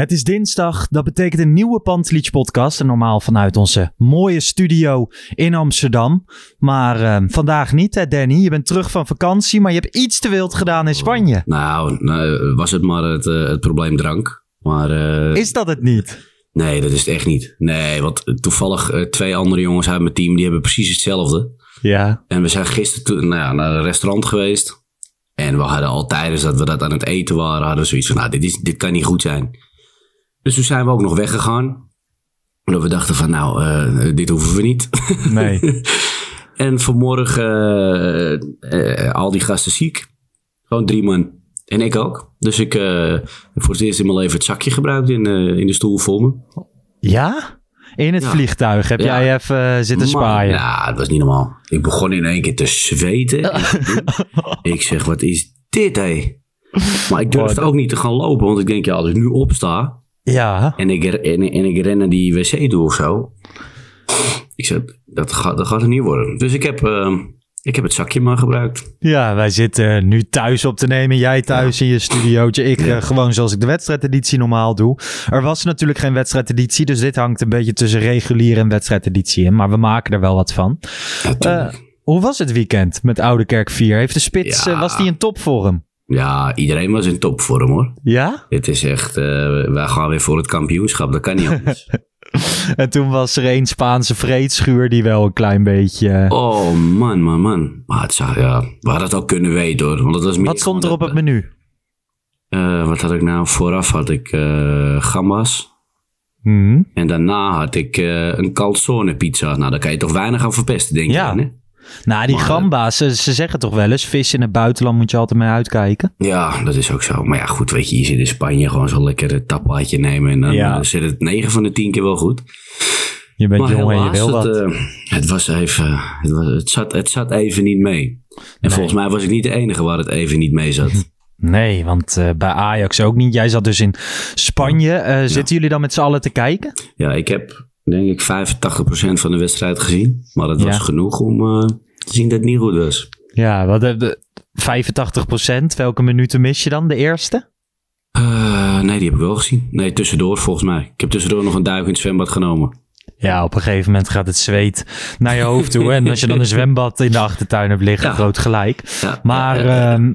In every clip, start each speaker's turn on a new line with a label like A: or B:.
A: Het is dinsdag, dat betekent een nieuwe Pantelic podcast. En normaal vanuit onze mooie studio in Amsterdam. Maar eh, vandaag niet, hè Danny? Je bent terug van vakantie, maar je hebt iets te wild gedaan in Spanje.
B: Nou, nou, was het maar het, eh, het probleem drank. Maar eh,
A: Is dat het niet?
B: nee, dat is het echt niet. Nee, want toevallig eh, twee andere jongens uit mijn team, die hebben precies hetzelfde.
A: Ja.
B: En we zijn gisteren nou ja, naar een restaurant geweest. En we hadden al tijdens dat we dat aan het eten waren, hadden we zoiets van, nou, dit, is, dit kan niet goed zijn. Dus toen zijn we ook nog weggegaan. Omdat we dachten van, nou, eh, dit hoeven we niet.
A: Nee.
B: En vanmorgen eh, eh, al die gasten ziek. Gewoon drie man. En ik ook. Dus ik heb voor het eerst in mijn leven het zakje gebruikt in, in de stoel voor me.
A: Ja? In het
B: Ja.
A: vliegtuig heb
B: Ja.
A: jij even zitten
B: Man,
A: spaaien.
B: Ja, dat was niet normaal. Ik begon in één keer te zweten. ik zeg, wat is dit hé? Maar ik durfde ook niet te gaan lopen. Want ik denk, ja, als ik nu opsta
A: Ja.
B: en ik, en, en ik ren naar die wc toe of zo. Ik zeg, dat gaat, dat gaat het niet worden. Dus ik heb, eh, ik heb het zakje maar gebruikt.
A: Ja, wij zitten nu thuis op te nemen. Jij thuis in je studiootje. Ik eh, gewoon zoals ik de wedstrijdeditie normaal doe. Er was natuurlijk geen wedstrijdeditie, dus dit hangt een beetje tussen reguliere en wedstrijdeditie in. Maar we maken er wel wat van.
B: Ja.
A: Eh, hoe was het weekend met Oude Kerk 4? Heeft de spits, eh, was die in topvorm?
B: Ja, iedereen was in topvorm hoor.
A: Ja?
B: Het is echt, eh, wij gaan weer voor het kampioenschap. Dat kan niet anders.
A: En toen was er één Spaanse vreedschuur die wel een klein beetje... eh,
B: oh man, man, man. Maar het zou, ja, we hadden het ook kunnen weten hoor. Want het was meer
A: wat stond er op het menu?
B: Eh, wat had ik nou? Vooraf had ik eh gambas.
A: Mhm.
B: En daarna had ik een calzone pizza. Nou, daar kan je toch weinig aan verpesten, denk
A: Ja.
B: je. Hè?
A: Nou, die
B: Maar,
A: gamba's, ze, ze zeggen toch wel eens... vis in het buitenland moet je altijd mee uitkijken.
B: Ja, dat is ook zo. Maar ja, goed, weet je, je zit in Spanje gewoon zo'n lekker tapaatje nemen. En dan
A: Ja.
B: eh, zit het 9 van de 10 keer wel goed.
A: Je bent
B: Maar
A: jong en je wil
B: het,
A: wat.
B: eh, het was even, het, was, het, zat, het zat even niet mee. En volgens mij was ik niet de enige waar het even niet mee zat.
A: Nee, want eh, bij Ajax ook niet. Jij zat dus in Spanje. Zitten jullie dan met z'n allen te kijken?
B: Ja, ik heb denk ik 85% van de wedstrijd gezien. Maar dat was
A: Ja.
B: genoeg om eh, te zien dat het niet goed was.
A: Ja, wat, eh, de, 85 procent. Welke minuten mis je dan? De eerste?
B: Eh, nee, die heb ik wel gezien. Nee, tussendoor volgens mij. Ik heb tussendoor nog een duik in het zwembad genomen.
A: Ja, op een gegeven moment gaat het zweet naar je hoofd toe. En als je dan een zwembad in de achtertuin hebt liggen,
B: Ja.
A: groot gelijk.
B: Ja,
A: Maar ehm,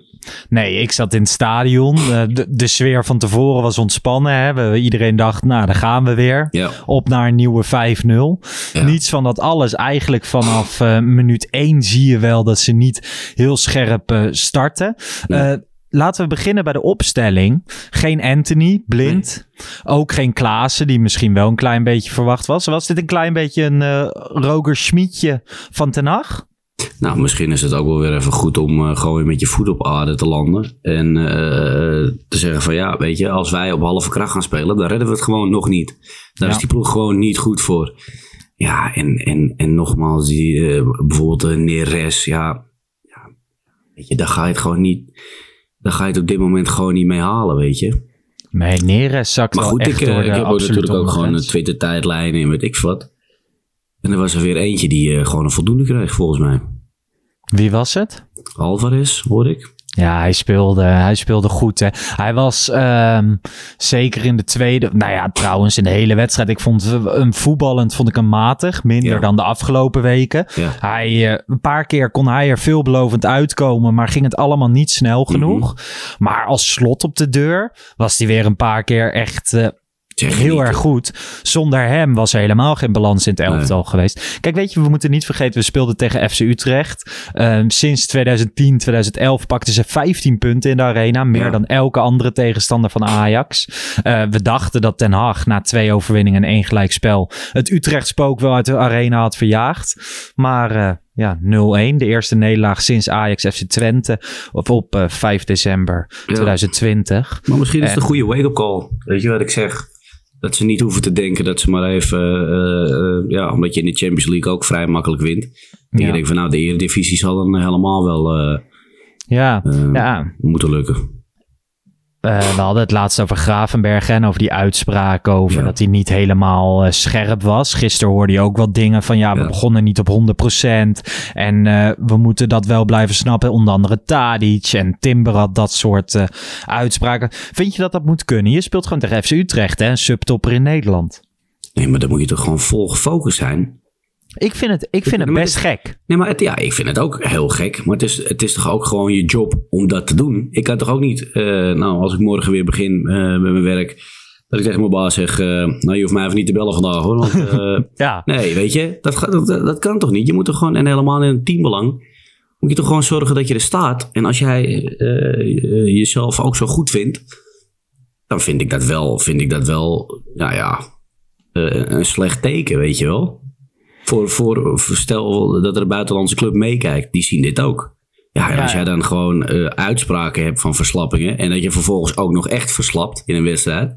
A: nee, ik zat in het stadion. Eh, de, de sfeer van tevoren was ontspannen. Hè? We, iedereen dacht, nou, daar gaan we weer.
B: Ja.
A: Op naar een nieuwe 5-0.
B: Ja.
A: Niets van dat alles. Eigenlijk vanaf eh, minuut 1 zie je wel dat ze niet heel scherp eh, starten.
B: Nee.
A: Laten we beginnen bij de opstelling. Geen Anthony, blind. Ook geen Klaassen, die misschien wel een klein beetje verwacht was. Was dit een klein beetje een Roger Schmiedje van Ten Hag?
B: Nou, misschien is het ook wel weer even goed om eh, gewoon weer met je voet op aarde te landen. En eh, te zeggen van ja, weet je, als wij op halve kracht gaan spelen, dan redden we het gewoon nog niet. Daar
A: Ja.
B: is die ploeg gewoon niet goed voor. Ja, en, en, en nogmaals, die, eh, bijvoorbeeld uh, Neres, ja, ja, weet je, daar ga je het gewoon niet, daar ga je het op dit moment gewoon niet mee halen, weet je.
A: Nee, Neres zakt
B: Maar goed,
A: echt
B: ik, eh,
A: de
B: heb ook
A: absolute
B: natuurlijk ook gewoon een. Twitter-tijdlijn en weet ik wat. En er was er weer eentje die eh, gewoon een voldoende kreeg, volgens mij.
A: Wie was het?
B: Alvarez, hoor ik.
A: Ja, hij speelde, hij speelde goed. Hè. Hij was ehm, zeker in de tweede. Nou ja, trouwens, in de hele wedstrijd. Ik vond hem voetballend vond ik hem matig. Minder
B: Ja.
A: dan de afgelopen weken.
B: Ja.
A: Hij, eh, een paar keer kon hij er veelbelovend uitkomen. Maar ging het allemaal niet snel
B: Mhm.
A: genoeg. Maar als slot op de deur was hij weer een paar keer echt. eh, Heel erg goed. Zonder hem was er helemaal geen balans in het elftal geweest. Kijk, weet je, we moeten niet vergeten, we speelden tegen FC Utrecht. Ehm, sinds 2010, 2011 pakten ze 15 punten in de arena. Meer
B: Ja.
A: dan elke andere tegenstander van Ajax. Eh, we dachten dat Ten Hag na twee overwinningen en één gelijkspel het Utrecht spook wel uit de arena had verjaagd. Maar eh, ja, 0-1. De eerste nederlaag sinds Ajax FC Twente op, op eh, 5 december 2020.
B: Maar misschien is het
A: En-
B: een goede wake-up call. Weet je wat ik zeg? Dat ze niet hoeven te denken dat ze maar even... eh, ja, omdat je in de Champions League ook vrij makkelijk wint. En
A: Ja.
B: je denkt van nou, de Eredivisie zal dan helemaal wel
A: Ja,
B: eh,
A: ja.
B: moeten lukken.
A: Eh, we hadden het laatst over Gravenberg en over die uitspraak over
B: Ja.
A: dat hij niet helemaal eh, scherp was. Gisteren hoorde je ook wat dingen van ja, we
B: Ja.
A: begonnen niet op 100% en eh, we moeten dat wel blijven snappen. Onder andere Tadic en Timber had dat soort uitspraken. Vind je dat dat moet kunnen? Je speelt gewoon tegen FC Utrecht, hè, een subtopper in Nederland.
B: Nee, maar dan moet je toch gewoon vol gefocust zijn.
A: Ik vind het, ik vind het best gek.
B: Nee, maar het, ja, ik vind het ook heel gek. Maar het is, het is toch ook gewoon je job om dat te doen. Ik kan toch ook niet, eh, nou, als ik morgen weer begin eh, met mijn werk, dat ik tegen mijn baas zeg, eh, nou, je hoeft mij even niet te bellen vandaag hoor. Want,
A: Ja,
B: nee, weet je, dat, dat, dat kan toch niet? Je moet toch gewoon, en helemaal in een teambelang, moet je toch gewoon zorgen dat je er staat. En als jij jezelf ook zo goed vindt, dan vind ik dat wel, vind ik dat wel, nou ja, een slecht teken, weet je wel. Voor, voor, voor- stel dat er een buitenlandse club meekijkt, die zien dit ook. Ja, en als jij dan gewoon eh, uitspraken hebt van verslappingen en dat je vervolgens ook nog echt verslapt in een wedstrijd.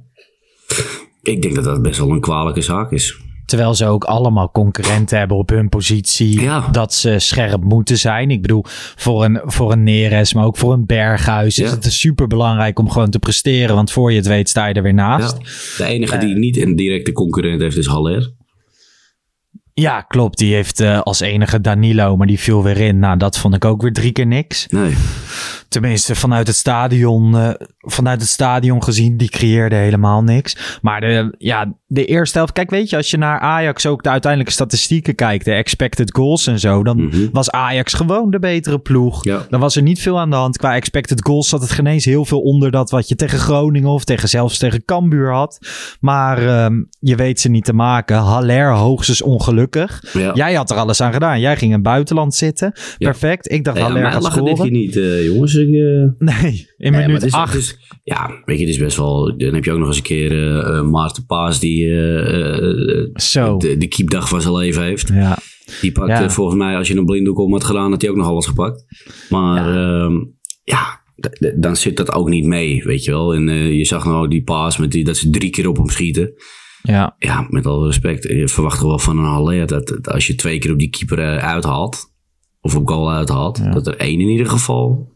B: Ik denk dat dat best wel een kwalijke zaak is.
A: Terwijl ze ook allemaal concurrenten hebben op hun positie.
B: Ja.
A: Dat ze scherp moeten zijn. Ik bedoel, voor een, voor een Neres, maar ook voor een Berghuis is
B: Ja.
A: het super belangrijk om gewoon te presteren. Want voor je het weet sta je er weer
B: Ja.
A: naast.
B: De enige die niet een directe concurrent heeft is Haller.
A: Ja, klopt. Die heeft eh, als enige Danilo, maar die viel weer in. Nou, dat vond ik ook weer drie keer niks.
B: Nee.
A: Tenminste, vanuit het stadion, eh, vanuit het stadion gezien, die creëerde helemaal niks. Maar de, ja, de eerste helft, kijk, weet je, als je naar Ajax ook de uiteindelijke statistieken kijkt, de expected goals en zo, dan
B: Mhm.
A: was Ajax gewoon de betere ploeg.
B: Ja.
A: Dan was er niet veel aan de hand. Qua expected goals zat het genees heel veel onder dat wat je tegen Groningen of tegen, zelfs tegen Cambuur had. Maar ehm, je weet ze niet te maken. Haller hoogstens ongelukkig.
B: Ja.
A: Jij had er alles aan gedaan. Jij ging in het buitenland zitten. Perfect. Ik dacht
B: aan
A: Haller gaat scoren.
B: niet, eh, jongens. Ik, eh,
A: Nee, in
B: Nee, maar
A: minuut
B: ja, weet je, het is best wel... Dan heb je ook nog eens een keer eh, Maarten Paas die eh, eh,
A: Zo.
B: de, de keepdag van zijn leven heeft.
A: Ja.
B: Die pakt
A: Ja.
B: eh, volgens mij, als je een blinddoek om had gedaan, had hij ook nog alles gepakt. Maar ja, ja d- d- dan zit dat ook niet mee, weet je wel. En eh, je zag nou die Paas met die, dat ze drie keer op hem schieten.
A: Ja.
B: Ja, met alle respect, je verwacht wel van een Haller dat, dat als je twee keer op die keeper uithaalt, of op goal uithaalt, dat er één in ieder geval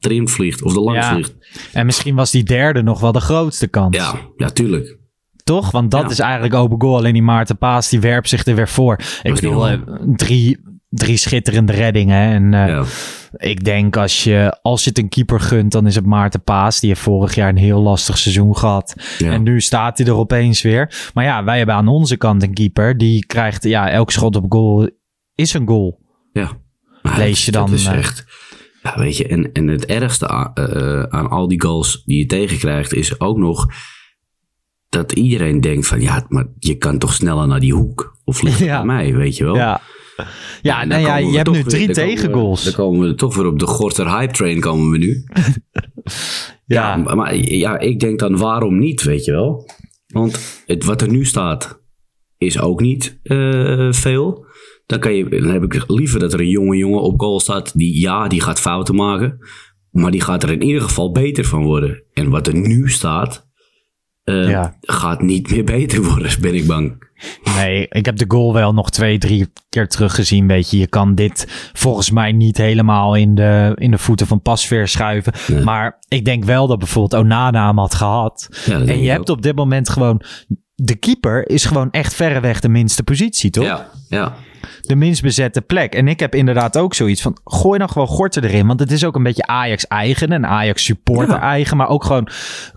B: erin vliegt, of er langs
A: Ja.
B: vliegt.
A: En misschien was die derde nog wel de grootste kans.
B: Ja, ja, tuurlijk.
A: Toch? Want dat
B: Ja.
A: is eigenlijk open goal. Alleen die Maarten Paas, die werpt zich er weer voor. Ik bedoel, eh, drie, drie schitterende reddingen. En eh,
B: Ja.
A: ik denk als je, als je het een keeper gunt, dan is het Maarten Paas. Die heeft vorig jaar een heel lastig seizoen gehad.
B: Ja.
A: En nu staat hij er opeens weer. Maar ja, wij hebben aan onze kant een keeper. Die krijgt, ja, elk schot op goal is een goal.
B: Ja. Maar
A: Lees
B: dat-
A: je dan,
B: Dat is
A: eh,
B: echt... Ja, weet je, en, en het ergste aan, aan al die goals die je tegenkrijgt is ook nog dat iedereen denkt van ja, maar je kan toch sneller naar die hoek. Of ligt het
A: Ja.
B: bij mij, weet je wel.
A: Ja. Ja, nou
B: dan
A: ja, je hebt nu
B: weer-
A: drie
B: dan komen we-
A: tegengoals.
B: Dan komen we toch weer op de Gorter hype train komen we nu.
A: Ja.
B: Maar, maar ja, ik denk dan waarom niet, weet je wel. Want het, wat er nu staat is ook niet eh, veel. Dan, kan je, dan heb ik liever dat er een jonge jongen op goal staat die ja, die gaat fouten maken. Maar die gaat er in ieder geval beter van worden. En wat er nu staat, eh,
A: Ja.
B: gaat niet meer beter worden, ben ik bang.
A: Nee, ik heb de goal wel nog twee, drie keer teruggezien. Weet je, je kan dit volgens mij niet helemaal in de, in de voeten van Pasveer schuiven. Maar ik denk wel dat bijvoorbeeld Onana hem had gehad.
B: Ja,
A: en je hebt op dit moment gewoon de keeper is gewoon echt verreweg de minste positie, toch?
B: Ja, ja.
A: De minst bezette plek. En ik heb inderdaad ook zoiets van, gooi dan gewoon Gorter erin. Want het is ook een beetje Ajax eigen en Ajax supporter eigen. Maar ook gewoon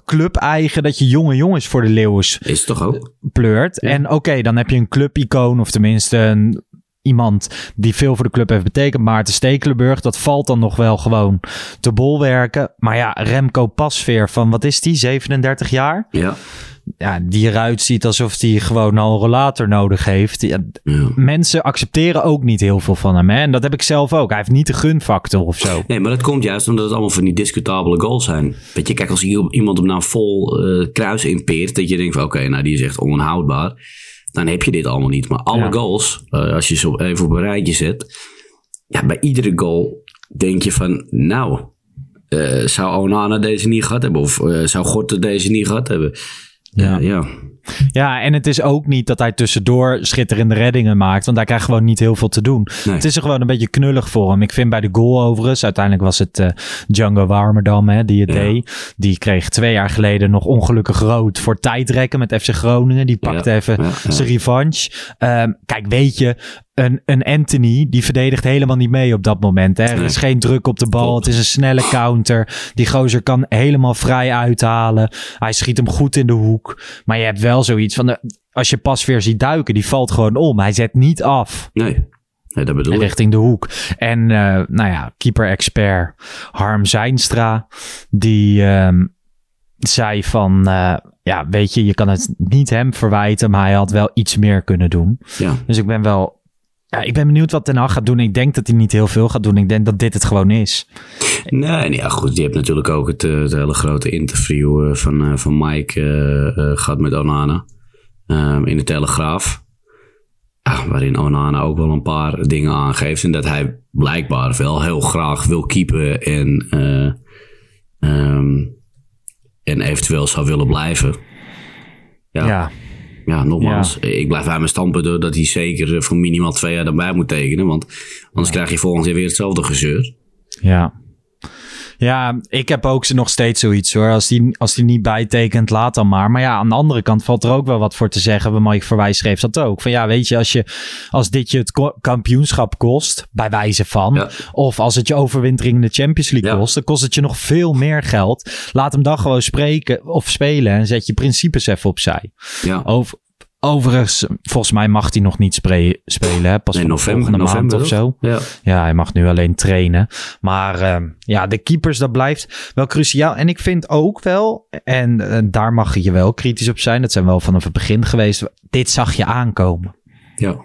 A: club eigen dat je jonge jongens voor de leeuws
B: Is toch ook?
A: pleurt. En oké, dan heb je een clubicoon of tenminste een, iemand die veel voor de club heeft betekend. Maarten Stekelenburg, dat valt dan nog wel gewoon te bolwerken. Maar ja, Remco Pasveer van, wat is die, 37 jaar?
B: Ja.
A: Ja, die eruit ziet alsof hij gewoon al een rollator nodig heeft. Ja,
B: ja.
A: mensen accepteren ook niet heel veel van hem. Hè? En dat heb ik zelf ook. Hij heeft niet de gunfactor of zo.
B: Nee, maar dat komt juist omdat het allemaal van die discutabele goals zijn. Weet je, kijk, als iemand hem nou vol eh, kruis inpeert, dat je denkt van oké, nou die is echt onhoudbaar. Dan heb je dit allemaal niet. Maar alle
A: Ja.
B: goals, eh, als je ze even op een rijtje zet, ja, bij iedere goal denk je van, nou, eh, zou Onana deze niet gehad hebben? Of zou Gorter deze niet gehad hebben?
A: Ja.
B: Ja, ja.
A: Ja, en het is ook niet dat hij tussendoor schitterende reddingen maakt. Want hij krijgt gewoon niet heel veel te doen.
B: Nee.
A: Het is er gewoon een beetje knullig voor hem. Ik vind bij de goal overigens, uiteindelijk was het eh, Django Warmerdam hè, die het
B: Ja.
A: deed. Die kreeg twee jaar geleden nog ongelukkig rood voor tijdrekken met FC Groningen. Die pakte
B: Ja,
A: even zijn revanche. Ehm, kijk, weet je, een, een Anthony die verdedigt helemaal niet mee op dat moment. Hè. Er is geen druk op de bal. Het is een snelle counter. Die gozer kan helemaal vrij uithalen. Hij schiet hem goed in de hoek. Maar je hebt wel zoiets van... De, als je pas weer ziet duiken, die valt gewoon om. Hij zet niet af
B: Nee. nee, dat bedoel ik.
A: richting de hoek. En eh, nou ja, keeper-expert Harm Zijnstra, die ehm, zei van... eh, ja, weet je, je kan het niet hem verwijten, maar hij had wel iets meer kunnen doen.
B: Ja.
A: Dus ik ben wel... Ja, ik ben benieuwd wat Ten Hag gaat doen. Ik denk dat hij niet heel veel gaat doen. Ik denk dat dit het gewoon is.
B: Nee, nee, ja, goed. Je hebt natuurlijk ook het, eh, het hele grote interview eh, van, eh, van Mike eh, eh, gehad met Onana. ehm, in de Telegraaf. Ja, waarin Onana ook wel een paar dingen aangeeft. En dat hij blijkbaar wel heel graag wil keepen en, eh, ehm, en eventueel zou willen blijven. Ja, ja.
A: Ja,
B: nogmaals. Ik blijf bij mijn standpunt dat hij zeker eh, voor minimaal twee jaar erbij moet tekenen. Want anders krijg je volgend jaar weer hetzelfde gezeur.
A: ja. Ja, ik heb ook nog steeds zoiets hoor. Als die, als die niet bijtekent, laat dan maar. Maar ja, aan de andere kant valt er ook wel wat voor te zeggen. Mike Verwijs schreef dat ook. Van ja, weet je, als, je, als dit je het kampioenschap kost, bij wijze van.
B: Ja.
A: Of als het je overwintering in de Champions League
B: Ja.
A: kost, dan kost het je nog veel meer geld. Laat hem dan gewoon spreken of spelen en zet je principes even opzij.
B: Ja.
A: Over, overigens, volgens mij mag hij nog niet spelen. Hè? Pas van
B: november,
A: volgende maand of zo.
B: Ja.
A: Ja, hij mag nu alleen trainen. Maar ehm, ja, de keepers, dat blijft wel cruciaal. En ik vind ook wel, en eh, daar mag je wel kritisch op zijn. Dat zijn wel vanaf het begin geweest. Dit zag je aankomen.
B: ja.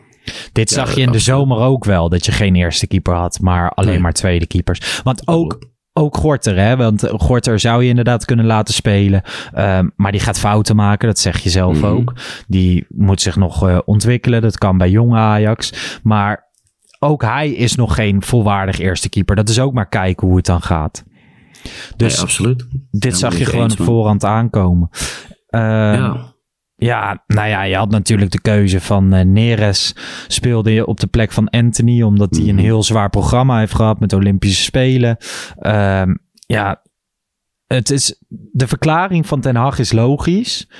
A: Dit
B: Ja,
A: zag je in de zomer ook wel. Dat je geen eerste keeper had, maar alleen
B: Nee.
A: maar tweede keepers. Want ook, ook Gorter, hè. Want Gorter zou je inderdaad kunnen laten spelen. Ehm, maar die gaat fouten maken, dat zeg je zelf
B: Mhm.
A: ook. Die moet zich nog eh, ontwikkelen. Dat kan bij jonge Ajax. Maar ook hij is nog geen volwaardig eerste keeper. Dat is ook maar kijken hoe het dan gaat. Dus
B: Nee, absoluut.
A: dit zag je gewoon op voorhand aankomen. Ehm,
B: ja.
A: Ja, nou ja, je had natuurlijk de keuze van eh, Neres speelde je op de plek van Anthony, omdat hij een
B: Mhm.
A: heel zwaar programma heeft gehad met Olympische Spelen. Ehm, ja, het is, de verklaring van Ten Hag is logisch.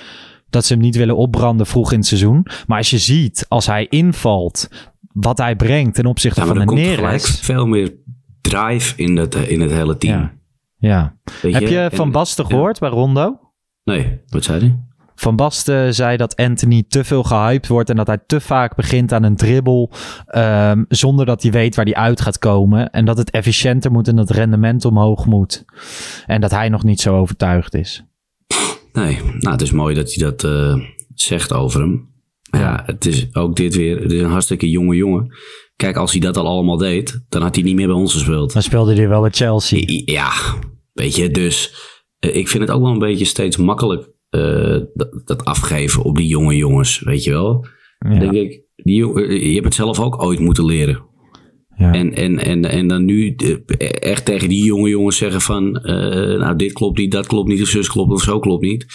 A: Dat ze hem niet willen opbranden vroeg in het seizoen. Maar als je ziet, als hij invalt, wat hij brengt ten opzichte
B: ja,
A: van de
B: komt gelijk
A: Neres.
B: veel meer drive in het, in het hele team.
A: Ja. Heb je
B: En-
A: Van Basten
B: ja.
A: gehoord bij Rondo?
B: Nee, wat zei hij?
A: Van Basten zei dat Anthony te veel gehyped wordt en dat hij te vaak begint aan een dribbel ehm, zonder dat hij weet waar hij uit gaat komen. En dat het efficiënter moet en dat het rendement omhoog moet. En dat hij nog niet zo overtuigd is.
B: Nee, nou, het is mooi dat hij dat eh, zegt over hem. Ja, het is ook dit weer. Het is een hartstikke jonge jongen. Kijk, als hij dat al allemaal deed, dan had hij niet meer bij ons gespeeld.
A: Dan speelde hij wel bij Chelsea.
B: Ja, weet je, dus eh, ik vind het ook wel een beetje steeds makkelijk eh, dat, dat afgeven op die jonge jongens, weet je wel.
A: Ja.
B: denk ik, die, eh, je hebt het zelf ook ooit moeten leren.
A: Ja.
B: En, en, en, en dan nu eh, echt tegen die jonge jongens zeggen van, nou dit klopt niet, dat klopt niet, of zus klopt of zo klopt niet.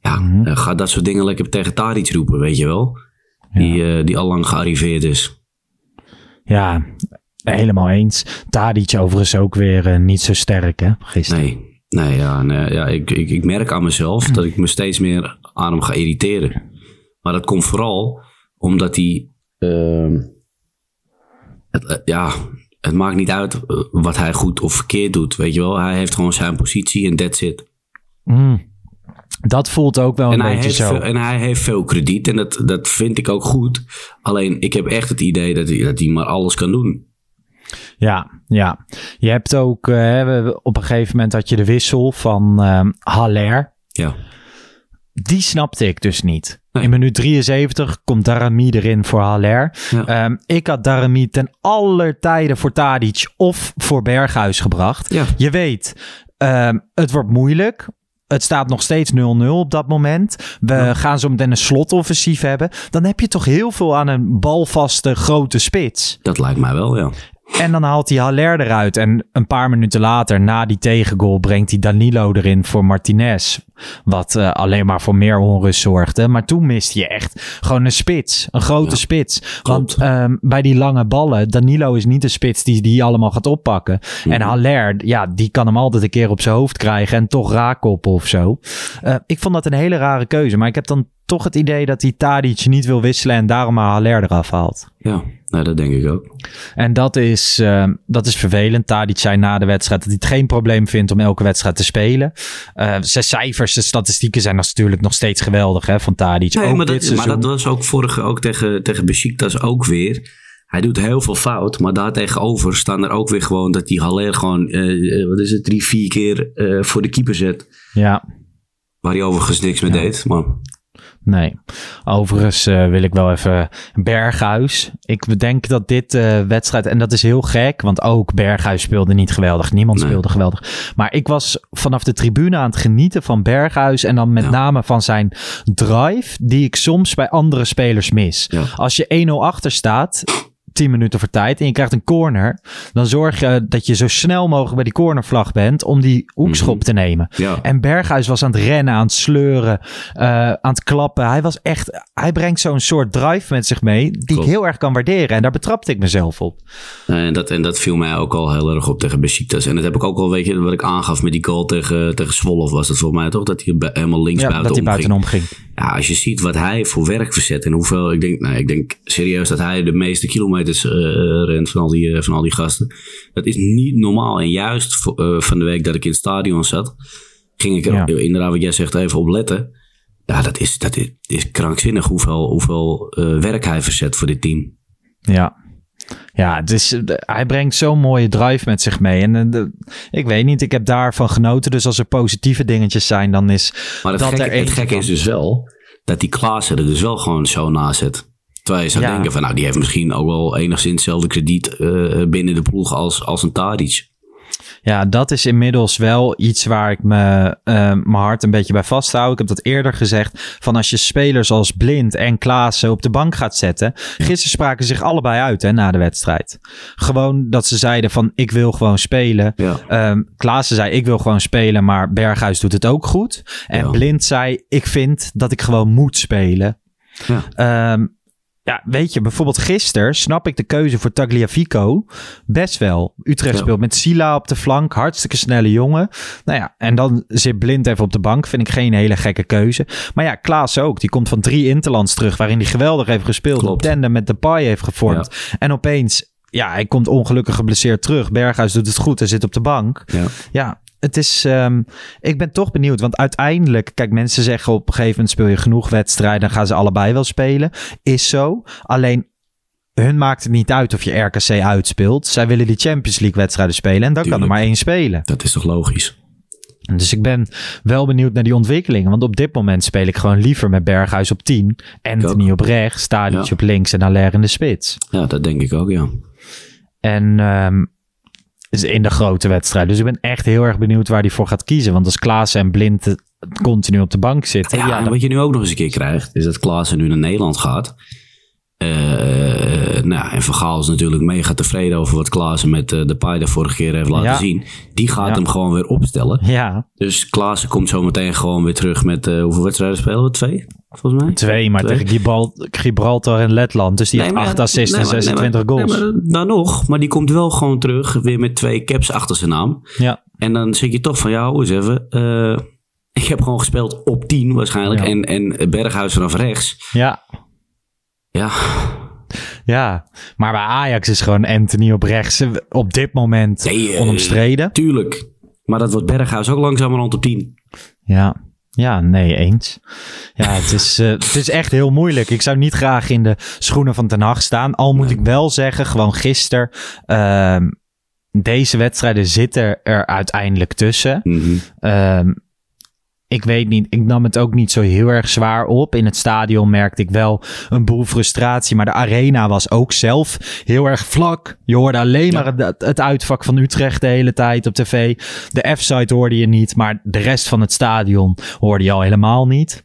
B: Ja, eh, ga dat soort dingen lekker tegen Tadic roepen, weet je wel. Die, eh, die al lang gearriveerd is.
A: ja, helemaal eens. Tadic overigens ook weer niet zo sterk hè, gisteren.
B: Nee, nee, ja, nee, ja ik, ik, ik merk aan mezelf dat ik me steeds meer aan hem ga irriteren. Maar dat komt vooral omdat hij... ehm, het, eh, ja, het maakt niet uit eh, wat hij goed of verkeerd doet, weet je wel. Hij heeft gewoon zijn positie en that's it.
A: Mm. Dat voelt ook wel
B: En
A: een beetje zo.
B: veel, en hij heeft veel krediet en dat, dat vind ik ook goed. Alleen ik heb echt het idee dat hij, dat hij maar alles kan doen.
A: Ja, ja. Je hebt ook, eh, op een gegeven moment had je de wissel van ehm Haller.
B: Ja.
A: Die snapte ik dus niet.
B: Nee.
A: In minuut 73 komt Darami erin voor Haller.
B: Ja.
A: Ehm, ik had Darami ten aller tijde voor Tadic of voor Berghuis gebracht.
B: Ja.
A: Je weet, ehm, het wordt moeilijk. Het staat nog steeds 0-0 op dat moment. We gaan zo meteen een slotoffensief hebben. Dan heb je toch heel veel aan een balvaste grote spits.
B: Dat lijkt mij wel, ja.
A: En dan haalt hij Haller eruit. En een paar minuten later, na die tegengoal, brengt hij Danilo erin voor Martinez. Wat eh, alleen maar voor meer onrust zorgde. Maar toen miste je echt gewoon een spits. Een grote
B: Ja,
A: spits. Want ehm, bij die lange ballen, Danilo is niet de spits die die allemaal gaat oppakken.
B: Mhm.
A: En Haller, ja, die kan hem altijd een keer op zijn hoofd krijgen en toch raakkoppen of zo. Eh, ik vond dat een hele rare keuze. Maar ik heb dan toch het idee dat hij Tadic niet wil wisselen en daarom maar Haller eraf haalt.
B: Ja, nou, dat denk ik ook.
A: En dat is, eh, dat is vervelend. Tadic zei na de wedstrijd dat hij het geen probleem vindt om elke wedstrijd te spelen. Zijn cijfers, de statistieken zijn natuurlijk nog steeds geweldig hè, van Tadic.
B: Nee,
A: ook
B: maar,
A: dit
B: dat, maar dat was ook vorige ook tegen, tegen Besiktas ook weer. Hij doet heel veel fout, maar daartegenover staan er ook weer gewoon dat die Haller gewoon, eh, eh, wat is het, drie, vier keer voor de keeper zet.
A: Ja,
B: Waar hij overigens niks mee deed. Maar
A: nee. Overigens eh, wil ik wel even Berghuis. Ik denk dat dit eh, wedstrijd, en dat is heel gek, want ook Berghuis speelde niet geweldig. Niemand
B: Nee.
A: speelde geweldig. Maar ik was vanaf de tribune aan het genieten van Berghuis en dan met
B: Ja.
A: name van zijn drive, die ik soms bij andere spelers mis.
B: Ja.
A: Als je 1-0 achter staat, 10 minuten voor tijd en je krijgt een corner, dan zorg je dat je zo snel mogelijk bij die cornervlag bent om die hoekschop
B: Mhm.
A: te nemen.
B: ja,
A: En Berghuis was aan het rennen, aan het sleuren, eh, aan het klappen. Hij was echt, hij brengt zo'n soort drive met zich mee die
B: Klopt.
A: ik heel erg kan waarderen. En daar betrapte ik mezelf op.
B: en dat, en dat viel mij ook al heel erg op tegen Besiktas. En dat heb ik ook al, weet je, wat ik aangaf met die goal tegen, tegen Zwolle was het volgens mij toch? Dat hij helemaal links
A: Ja,
B: buiten
A: dat hij buitenom ging.
B: Ja, als je ziet wat hij voor werk verzet en hoeveel, ik denk, nou, ik denk serieus dat hij de meeste kilometers eh, rent van al, die, eh, van al die gasten. Dat is niet normaal. En juist eh, van de week dat ik in het stadion zat, ging ik er
A: Ja.
B: inderdaad, wat jij zegt, even op letten. Ja, dat is, dat is, is krankzinnig hoeveel, hoeveel eh, werk hij verzet voor dit team.
A: Ja. Ja, het is, eh, hij brengt zo'n mooie drive met zich mee. En eh, de- ik weet niet, ik heb daarvan genoten. Dus als er positieve dingetjes zijn, dan is
B: Maar het
A: dat
B: gekke,
A: er
B: het gekke is dus wel dat die Klaassen er dus wel gewoon zo naast zit. Terwijl je zou
A: Ja.
B: denken van, nou, die heeft misschien ook wel enigszins hetzelfde krediet eh, binnen de ploeg als, als een Tadic.
A: Ja, dat is inmiddels wel iets waar ik me, eh, mijn hart een beetje bij vasthoud. Ik heb dat eerder gezegd. Van als je spelers als Blind en Klaassen op de bank gaat zetten. Gisteren spraken ze zich allebei uit hè, na de wedstrijd. Gewoon dat ze zeiden van ik wil gewoon spelen.
B: Ja.
A: Ehm Klaassen zei ik wil gewoon spelen, maar Berghuis doet het ook goed. En
B: Ja.
A: Blind zei ik vind dat ik gewoon moet spelen.
B: Ja.
A: Ehm, ja, weet je, bijvoorbeeld gisteren snap ik de keuze voor Tagliafico best wel. Utrecht
B: Ja.
A: speelt met Sila op de flank, hartstikke snelle jongen. Nou ja, en dan zit Blind even op de bank, vind ik geen hele gekke keuze. Maar ja, Klaas ook, die komt van drie interlands terug, waarin hij geweldig heeft gespeeld.
B: Klopt.
A: Op tandem met Depay heeft gevormd. En opeens, ja, hij komt ongelukkig geblesseerd terug. Berghuis doet het goed, hij zit op de bank.
B: Ja.
A: Ja, het is. ehm, ik ben toch benieuwd. Want uiteindelijk, kijk, mensen zeggen op een gegeven moment speel je genoeg wedstrijden. Dan gaan ze allebei wel spelen. Is zo. Alleen. Hun maakt het niet uit of je RKC uitspeelt. Zij willen die Champions League wedstrijden spelen. En dan kan er maar één spelen.
B: Dat is toch logisch?
A: Dus ik ben wel benieuwd naar die ontwikkelingen. Want op dit moment speel ik gewoon liever met Berghuis op 10. Anthony op rechts. Stadic
B: Ja.
A: op links. En Allaire in de spits.
B: Ja, dat denk ik ook, ja.
A: En ehm, is in de grote wedstrijd. Dus ik ben echt heel erg benieuwd waar hij voor gaat kiezen. Want als Klaas en Blind eh, continu op de bank zitten.
B: Ja,
A: Ja,
B: en
A: dan-
B: wat je nu ook nog eens een keer krijgt, is dat Klaassen nu naar Nederland gaat. Eh, nou, en Van Gaal is natuurlijk mega tevreden over wat Klaassen met eh, de de vorige keer heeft laten
A: Ja.
B: zien. Die gaat
A: Ja.
B: hem gewoon weer opstellen.
A: ja,
B: Dus Klaassen komt zo meteen gewoon weer terug met hoeveel wedstrijden spelen we? Twee, volgens mij?
A: twee, maar
B: Twee.
A: tegen Gibral- Gibraltar en Letland. Dus die
B: Nee,
A: heeft
B: maar-
A: 8 assists
B: nee,
A: en
B: maar-
A: 26
B: nee, maar-
A: goals.
B: maar, nou nog, maar die komt wel gewoon terug weer met twee caps achter zijn naam.
A: ja,
B: En dan zeg je toch van, ja, hoe eens even. eh, Ik heb gewoon gespeeld op 10 waarschijnlijk.
A: Ja.
B: En, en Berghuis vanaf rechts.
A: Ja,
B: Ja,
A: ja. Maar bij Ajax is gewoon Anthony op rechts eh, op dit moment
B: Nee, eh,
A: onomstreden.
B: tuurlijk. Maar dat wordt Berghuis ook langzamerhand op 10.
A: Ja. Ja, nee, eens. Ja, het is, eh, het is echt heel moeilijk. Ik zou niet graag in de schoenen van Ten Hag staan. Al moet ik wel zeggen, gewoon gisteren... ehm, deze wedstrijden zitten er uiteindelijk tussen. Ehm, ik weet niet, ik nam het ook niet zo heel erg zwaar op. In het stadion merkte ik wel een boel frustratie. Maar de arena was ook zelf heel erg vlak. Je hoorde alleen maar het, het uitvak van Utrecht de hele tijd op tv. De F-site hoorde je niet, maar de rest van het stadion hoorde je al helemaal niet.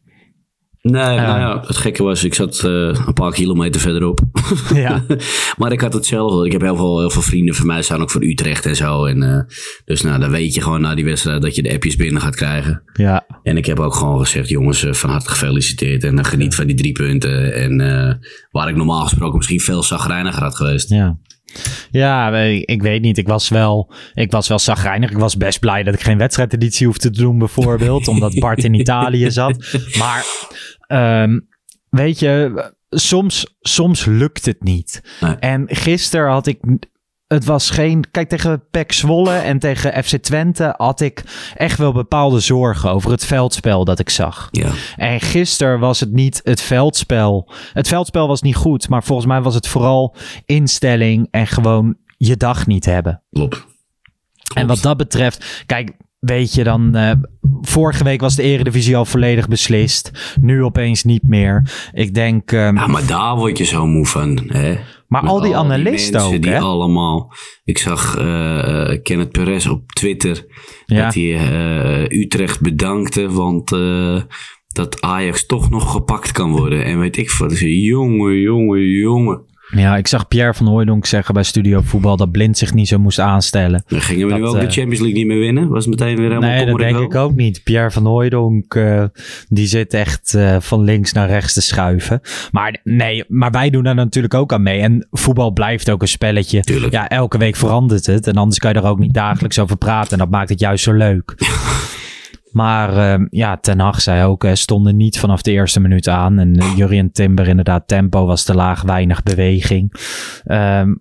B: Nee, nou ja, het gekke was, ik zat eh, een paar kilometer verderop.
A: Ja.
B: maar ik had hetzelfde. Ik heb heel veel, heel veel vrienden van mij staan ook voor Utrecht en zo. En, eh, dus nou, dan weet je gewoon na die wedstrijd dat je de appjes binnen gaat krijgen.
A: Ja,
B: En ik heb ook gewoon gezegd, jongens, eh, van harte gefeliciteerd. En geniet van die drie punten. En waar ik normaal gesproken misschien veel zagrijniger had geweest.
A: ja. Ja, ik, ik weet niet. Ik was wel, ik was wel zagrijnig. Ik was best blij dat ik geen wedstrijdeditie hoefde te doen, bijvoorbeeld. omdat Bart in Italië zat. Maar ehm, weet je, soms, soms lukt het niet.
B: Nee.
A: En gisteren had ik. Het was geen. Kijk, tegen PEC Zwolle en tegen FC Twente had ik echt wel bepaalde zorgen over het veldspel dat ik zag.
B: Ja,
A: En gisteren was het niet het veldspel. Het veldspel was niet goed, maar volgens mij was het vooral instelling en gewoon je dag niet hebben.
B: klopt.
A: En wat dat betreft, kijk, weet je dan, eh, vorige week was de Eredivisie al volledig beslist. Nu opeens niet meer. Ik denk, ehm,
B: Ja, maar daar word je zo moe van. Hè?
A: maar al die analisten ook,
B: die
A: hè?
B: allemaal. Ik zag eh, Kenneth Perez op Twitter.
A: Ja.
B: Dat hij Utrecht bedankte. Want dat Ajax toch nog gepakt kan worden. En weet ik. Ik zei, jongen, jongen, jongen.
A: Ja, ik zag Pierre van Hooijdonk zeggen bij Studio Voetbal dat Blind zich niet zo moest aanstellen.
B: Dan gingen we nu ook de
A: eh,
B: Champions League niet meer winnen. Was meteen weer helemaal
A: Nee, dat denk ik ook niet. Pierre van Hooijdonk, eh, die zit echt eh, van links naar rechts te schuiven. Maar nee, maar wij doen daar natuurlijk ook aan mee. En voetbal blijft ook een spelletje.
B: Tuurlijk.
A: Ja, elke week verandert het. En anders kan je er ook niet dagelijks over praten. En dat maakt het juist zo leuk. Maar eh, ja, Ten Hag zei ook, hè, stonden niet vanaf de eerste minuut aan. En uh, Jurien Timber inderdaad, tempo was te laag, weinig beweging. Ehm,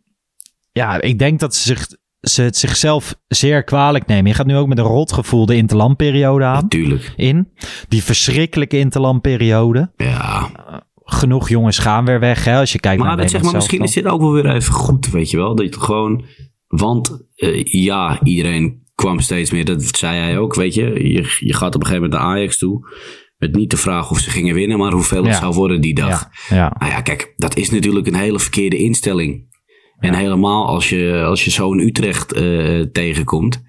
A: ja, ik denk dat ze, zich, ze het zichzelf zeer kwalijk nemen. Je gaat nu ook met een rotgevoel de interlandperiode aan.
B: Tuurlijk.
A: In. Die verschrikkelijke interlandperiode.
B: Ja.
A: Genoeg jongens gaan weer weg, hè, als je kijkt
B: Maar,
A: naar
B: dat zeg maar misschien is dit ook wel weer even goed, weet je wel. Dat je het gewoon... Want eh, ja, iedereen kwam steeds meer. Dat zei hij ook, weet je. Je, je gaat op een gegeven moment naar Ajax toe. Met niet de vraag of ze gingen winnen, maar hoeveel het
A: Ja.
B: zou worden die dag.
A: Ja, ja.
B: Nou ja, kijk, dat is natuurlijk een hele verkeerde instelling. En helemaal als je, als je zo'n Utrecht eh, tegenkomt.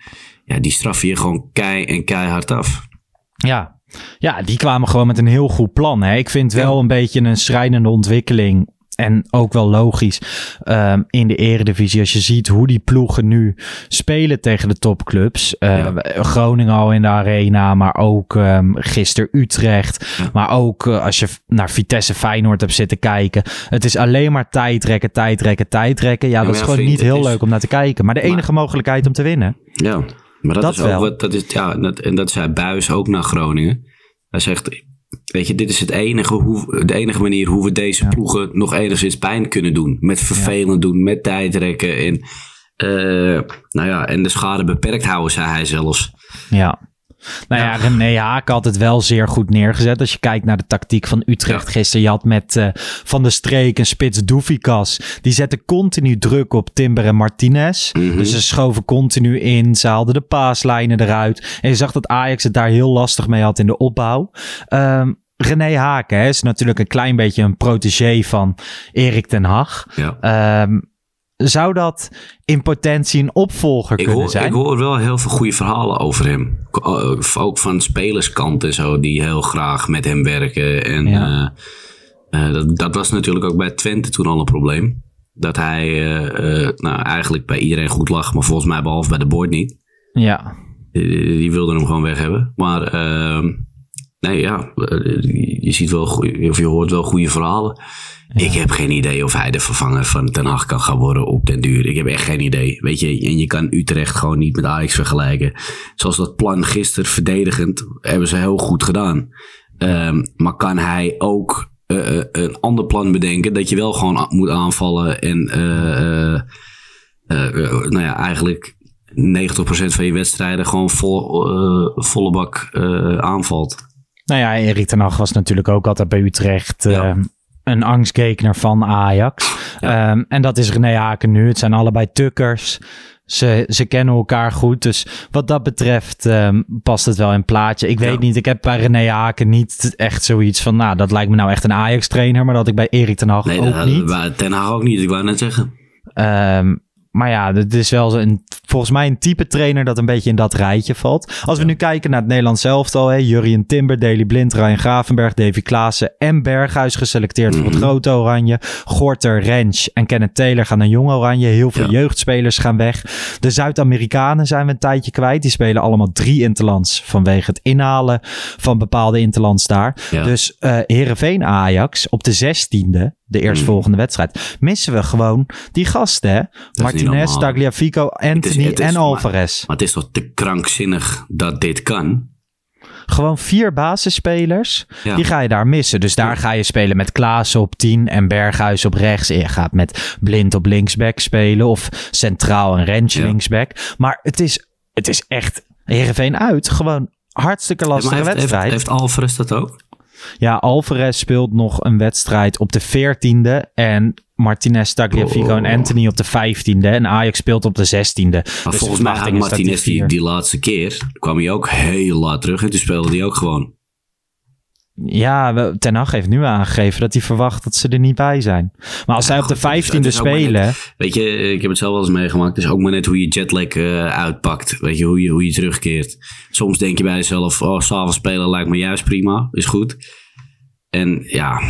B: Ja, die straf je gewoon kei en keihard af.
A: Ja. ja, die kwamen gewoon met een heel goed plan. Hè. Ik vind wel een beetje een schrijnende ontwikkeling. En ook wel logisch ehm, in de eredivisie. Als je ziet hoe die ploegen nu spelen tegen de topclubs. Uh, Groningen al in de arena. Maar ook um, gisteren Utrecht.
B: Ja.
A: Maar ook uh, als je naar Vitesse Feyenoord hebt zitten kijken. Het is alleen maar tijdrekken, tijdrekken, tijdrekken. Ja,
B: Ja,
A: dat is gewoon
B: vriend,
A: niet heel
B: is-
A: leuk om naar te kijken. Maar de enige mogelijkheid om te winnen.
B: Ja, maar dat,
A: Dat
B: is ook
A: wel.
B: wat. Dat is, ja, dat, en dat zei Buis ook naar Groningen. Hij zegt, weet je, dit is het enige hoe, de enige manier hoe we deze ploegen nog enigszins pijn kunnen doen. Met vervelend doen, met tijdrekken en, eh, nou ja, en de schade beperkt houden, zei hij zelfs.
A: Ja. Nou ja, René Haak had het wel zeer goed neergezet. Als je kijkt naar de tactiek van Utrecht gisteren. Je had met eh, Van der Streek en Spits Doefikas. Die zetten continu druk op Timber en Martinez.
B: Mhm.
A: Dus ze schoven continu in. Ze haalden de paaslijnen eruit. En je zag dat Ajax het daar heel lastig mee had in de opbouw. Ehm René Haken hè, is natuurlijk een klein beetje een protégé van Erik ten Hag.
B: Ja.
A: Ehm, zou dat in potentie een opvolger
B: Ik
A: kunnen
B: hoor,
A: zijn?
B: ik hoor wel heel veel goede verhalen over hem. Ook- Ook van spelerskant en zo, die heel graag met hem werken. En
A: Ja.
B: eh, eh, dat, dat was natuurlijk ook bij Twente toen al een probleem. Dat hij eh, eh, nou, eigenlijk bij iedereen goed lag, maar volgens mij behalve bij de board niet.
A: Ja,
B: Die, die wilden hem gewoon weg hebben. Maar ehm, nee, ja, eh, je ziet wel, of je hoort wel goede verhalen. Ik heb geen idee of hij de vervanger van Ten Hag kan gaan worden op den duur. Ik heb echt geen idee. Weet je, en je kan Utrecht gewoon niet met Ajax vergelijken. Zoals dat plan gisteren verdedigend hebben ze heel goed gedaan. Ehm, maar kan hij ook eh, eh, een ander plan bedenken dat je wel gewoon moet aanvallen en nou ja, eigenlijk 90% van je wedstrijden gewoon vol, volle bak aanvalt.
A: Nou ja, Erik ten Hag was natuurlijk ook altijd bij Utrecht
B: Ja.
A: eh, een angstgekner van Ajax.
B: Ja.
A: Ehm, en dat is René Haken nu. Het zijn allebei tukkers. Ze, ze kennen elkaar goed. Dus wat dat betreft ehm, past het wel in plaatje. Ik weet
B: Ja.
A: niet, ik heb bij René Haken niet echt zoiets van... Nou, dat lijkt me nou echt een Ajax-trainer. Maar dat ik bij Erik ten Hag
B: Nee,
A: ook
B: dat,
A: niet.
B: Ten Hag ook niet. Ik wou net zeggen.
A: Ehm, maar ja, het is wel een, volgens mij een type trainer dat een beetje in dat rijtje valt. Als we nu kijken naar het Nederlands elftal, hè, Jurien Timber, Daley Blind, Ryan Gravenberg, Davy Klaassen en Berghuis geselecteerd voor het grote Oranje. Gorter, Rens en Kenneth Taylor gaan naar Jong Oranje. Heel veel
B: Ja.
A: jeugdspelers gaan weg. De Zuid-Amerikanen zijn we een tijdje kwijt. Die spelen allemaal drie interlands vanwege het inhalen van bepaalde interlands daar.
B: Ja.
A: Dus eh Heerenveen Ajax op de zestiende, de eerstvolgende wedstrijd, missen we gewoon die gasten. Hè? Martinez. Tagliafico, Anthony
B: het is-
A: en Alvarez.
B: Maar het is toch te krankzinnig dat dit kan?
A: Gewoon vier basisspelers,
B: Ja.
A: die ga je daar missen. Dus daar ga je spelen met Klaassen op 10 en Berghuis op rechts. En je gaat met Blind op linksback spelen of centraal en Rentje
B: Ja.
A: linksback. Maar het is, het is echt Heerenveen uit. Gewoon hartstikke lastige
B: Maar heeft, heeft,
A: wedstrijd.
B: heeft Alvarez dat ook?
A: Ja, Alvarez speelt nog een wedstrijd op de 14e. En Martinez, Tagliafico en
B: Oh.
A: Anthony op de 15e. En Ajax speelt op de 16e.
B: Maar
A: Dus
B: volgens mij had Martinez die, die laatste keer kwam hij ook heel laat terug en toen speelde hij ook gewoon.
A: Ja, Ten Hag heeft nu aangegeven dat hij verwacht dat ze er niet bij zijn. Maar als zij op de
B: goed, het is-
A: 15e
B: het is ook maar
A: spelen...
B: Weet je, ik heb het zelf wel eens meegemaakt. Het is ook maar net hoe je jetlag eh, uitpakt. Weet je, hoe je, hoe je terugkeert. Soms denk je bij jezelf, oh, s'avonds spelen lijkt me juist prima. Is goed. En ja,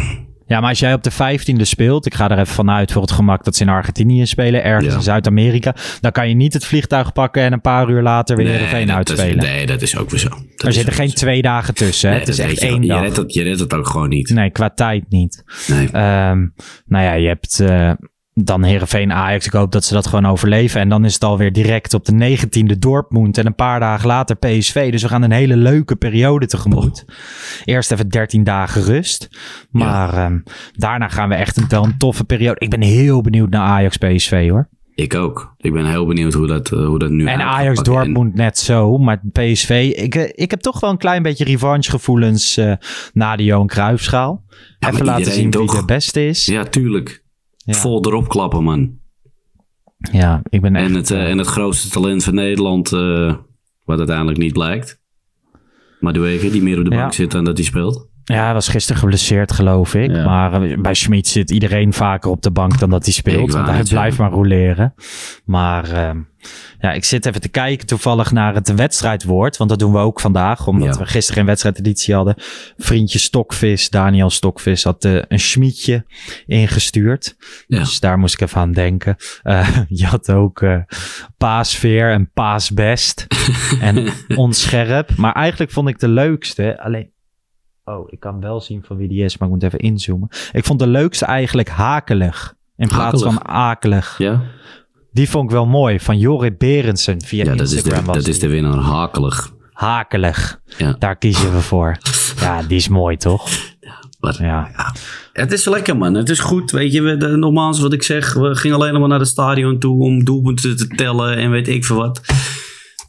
A: Ja, maar als jij op de 15e speelt, ik ga er even vanuit voor het gemak dat ze in Argentinië spelen, ergens
B: Ja.
A: in Zuid-Amerika, dan kan je niet het vliegtuig pakken en een paar uur later weer
B: dat, dat is,
A: uitspelen.
B: nee, dat is ook weer zo. Dat
A: er zitten geen
B: zo.
A: twee dagen tussen. Hè?
B: Nee,
A: het is
B: dat
A: echt
B: je
A: één
B: wel.
A: dag.
B: Je redt, je het ook gewoon niet.
A: Nee, qua tijd niet.
B: Nee.
A: Ehm, nou ja, je hebt eh, dan Heerenveen Ajax. Ik hoop dat ze dat gewoon overleven. En dan is het alweer direct op de 19e Dortmund. En een paar dagen later PSV. Dus we gaan een hele leuke periode tegemoet. Eerst even 13 dagen rust. Maar ehm, daarna gaan we echt een, wel een toffe periode. Ik ben heel benieuwd naar Ajax PSV hoor.
B: Ik ook. Ik ben heel benieuwd hoe dat, eh, hoe dat nu
A: En Ajax.
B: En-
A: Dortmund net zo. Maar PSV, ik, eh, ik heb toch wel een klein beetje revanchegevoelens eh na de Johan Cruijffschaal. Even laten zien wie de beste is.
B: Ja, tuurlijk.
A: Ja.
B: Vol erop klappen, man.
A: Ja, ik ben echt...
B: En het, eh, en het grootste talent van Nederland, eh, wat uiteindelijk niet blijkt. Maar de die meer op de
A: Ja.
B: bank zit dan dat hij speelt.
A: Ja, hij was gisteren geblesseerd, geloof ik.
B: Ja.
A: Maar eh, bij Schmid zit iedereen vaker op de bank dan dat hij speelt. Want hij blijft maar roleren. Maar ehm, ja, ik zit even te kijken toevallig naar het wedstrijdwoord. Want dat doen we ook vandaag. Omdat
B: Ja.
A: we gisteren een wedstrijdeditie hadden. Vriendje Stokvis, Daniel Stokvis, had eh, een schmietje ingestuurd.
B: Ja.
A: Dus daar moest ik even aan denken. Eh, je had ook paasveer en paasbest. en onscherp. Maar eigenlijk vond ik de leukste. Alleen. Oh, ik kan wel zien van wie die is, maar ik moet even inzoomen. Ik vond de leukste eigenlijk hakelig. In plaats
B: Hakelig?
A: van akelig.
B: Ja,
A: Die vond ik wel mooi. Van Jorrit Berendsen via
B: ja dat, is
A: Instagram
B: de,
A: was
B: dat is de winnaar. Hakelig.
A: Hakelig.
B: Ja.
A: Daar kiezen we voor. Ja, die is mooi, toch?
B: Wat,
A: Ja.
B: Het is lekker, man. Het is goed. Weet je, we, de, nogmaals wat ik zeg. We gingen alleen maar naar het stadion toe om doelpunten te tellen en weet ik veel wat.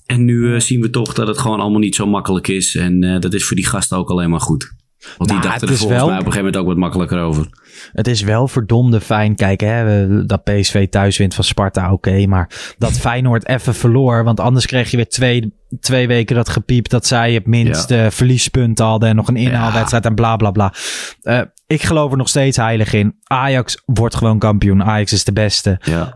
B: En nu eh, zien we toch dat het gewoon allemaal niet zo makkelijk is. En eh, dat is voor die gasten ook alleen maar goed. Want die
A: Nou,
B: dachten
A: het
B: er volgens
A: wel-
B: mij op een gegeven moment ook wat makkelijker over.
A: Het is wel verdomde fijn. Kijk, hè, dat PSV thuis wint van Sparta, oké. maar dat Feyenoord even verloor. Want anders kreeg je weer twee, twee weken dat gepiept dat zij het minste verliespunten hadden. En nog een inhaalwedstrijd en bla bla bla. Eh, ik geloof er nog steeds heilig in. Ajax wordt gewoon kampioen. Ajax is de beste.
B: Ja.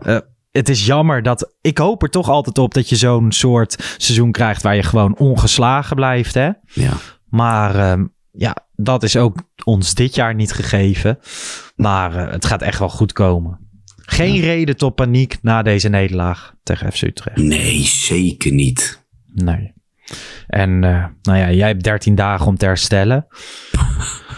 A: Het is jammer dat. Ik hoop er toch altijd op dat je zo'n soort seizoen krijgt waar je gewoon ongeslagen blijft. Hè?
B: ja.
A: Maar ehm, ja, dat is ook ons dit jaar niet gegeven. Maar eh, het gaat echt wel goed komen. Geen reden tot paniek na deze nederlaag tegen FC Utrecht.
B: Nee, zeker niet.
A: Nee. En eh, nou ja, jij hebt 13 dagen om te herstellen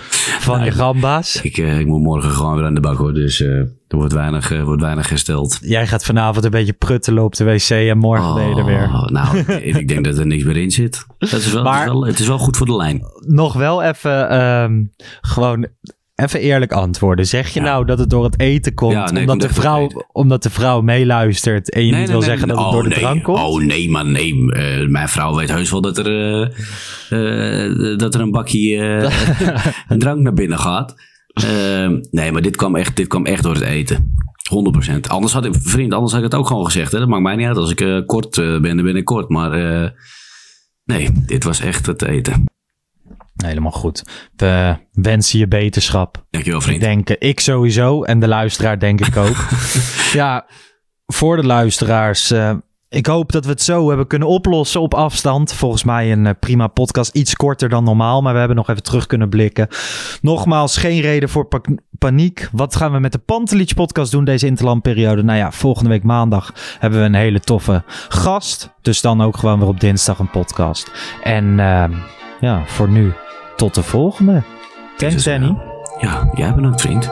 A: van je gamba's.
B: Ik, eh, ik moet morgen gewoon weer aan de bak hoor. Dus eh, er wordt weinig, eh, wordt weinig hersteld.
A: Jij gaat vanavond een beetje pruttelen op de wc en morgen ben je er weer.
B: Oh, Nou, ik, denk dat er niks meer in zit. Dat is wel,
A: Maar-
B: het, is wel, het is wel goed voor de lijn.
A: Nog wel even, ehm, gewoon even eerlijk antwoorden. Zeg je
B: Ja.
A: nou dat het door het eten komt,
B: Ja, nee,
A: omdat,
B: komt
A: de vrouw, omdat de vrouw meeluistert en je
B: Nee,
A: niet
B: nee,
A: wil zeggen dat het door de
B: nee.
A: drank komt?
B: Oh nee, maar nee. Eh, mijn vrouw weet heus wel dat er, eh, eh, dat er een bakje een drank naar binnen gaat. Nee, maar dit kwam, echt, dit kwam echt door het eten. 100%. Anders had ik, vriend, anders had ik het ook gewoon gezegd. Hè? Dat maakt mij niet uit. Als ik kort ben, dan ben ik kort. Maar nee, dit was echt het eten.
A: Helemaal goed. We wensen je beterschap.
B: Dankjewel,
A: Ik
B: vriend.
A: denk, eh, ik sowieso en de luisteraar denk ik ook. ja, voor de luisteraars. eh, ik hoop dat we het zo hebben kunnen oplossen op afstand. Volgens mij een eh, prima podcast. Iets korter dan normaal, maar we hebben nog even terug kunnen blikken. Nogmaals, geen reden voor pa- paniek. Wat gaan we met de Pantelich podcast doen deze interlandperiode? Nou ja, volgende week maandag hebben we een hele toffe gast. Dus dan ook gewoon weer op dinsdag een podcast. En ehm, ja, voor nu tot de volgende. Thanks Danny.
B: Ja, jij bedankt, vriend.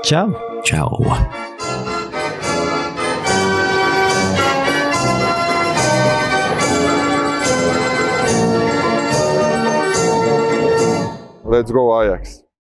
A: Ciao.
B: Ciao.
C: Let's go Ajax.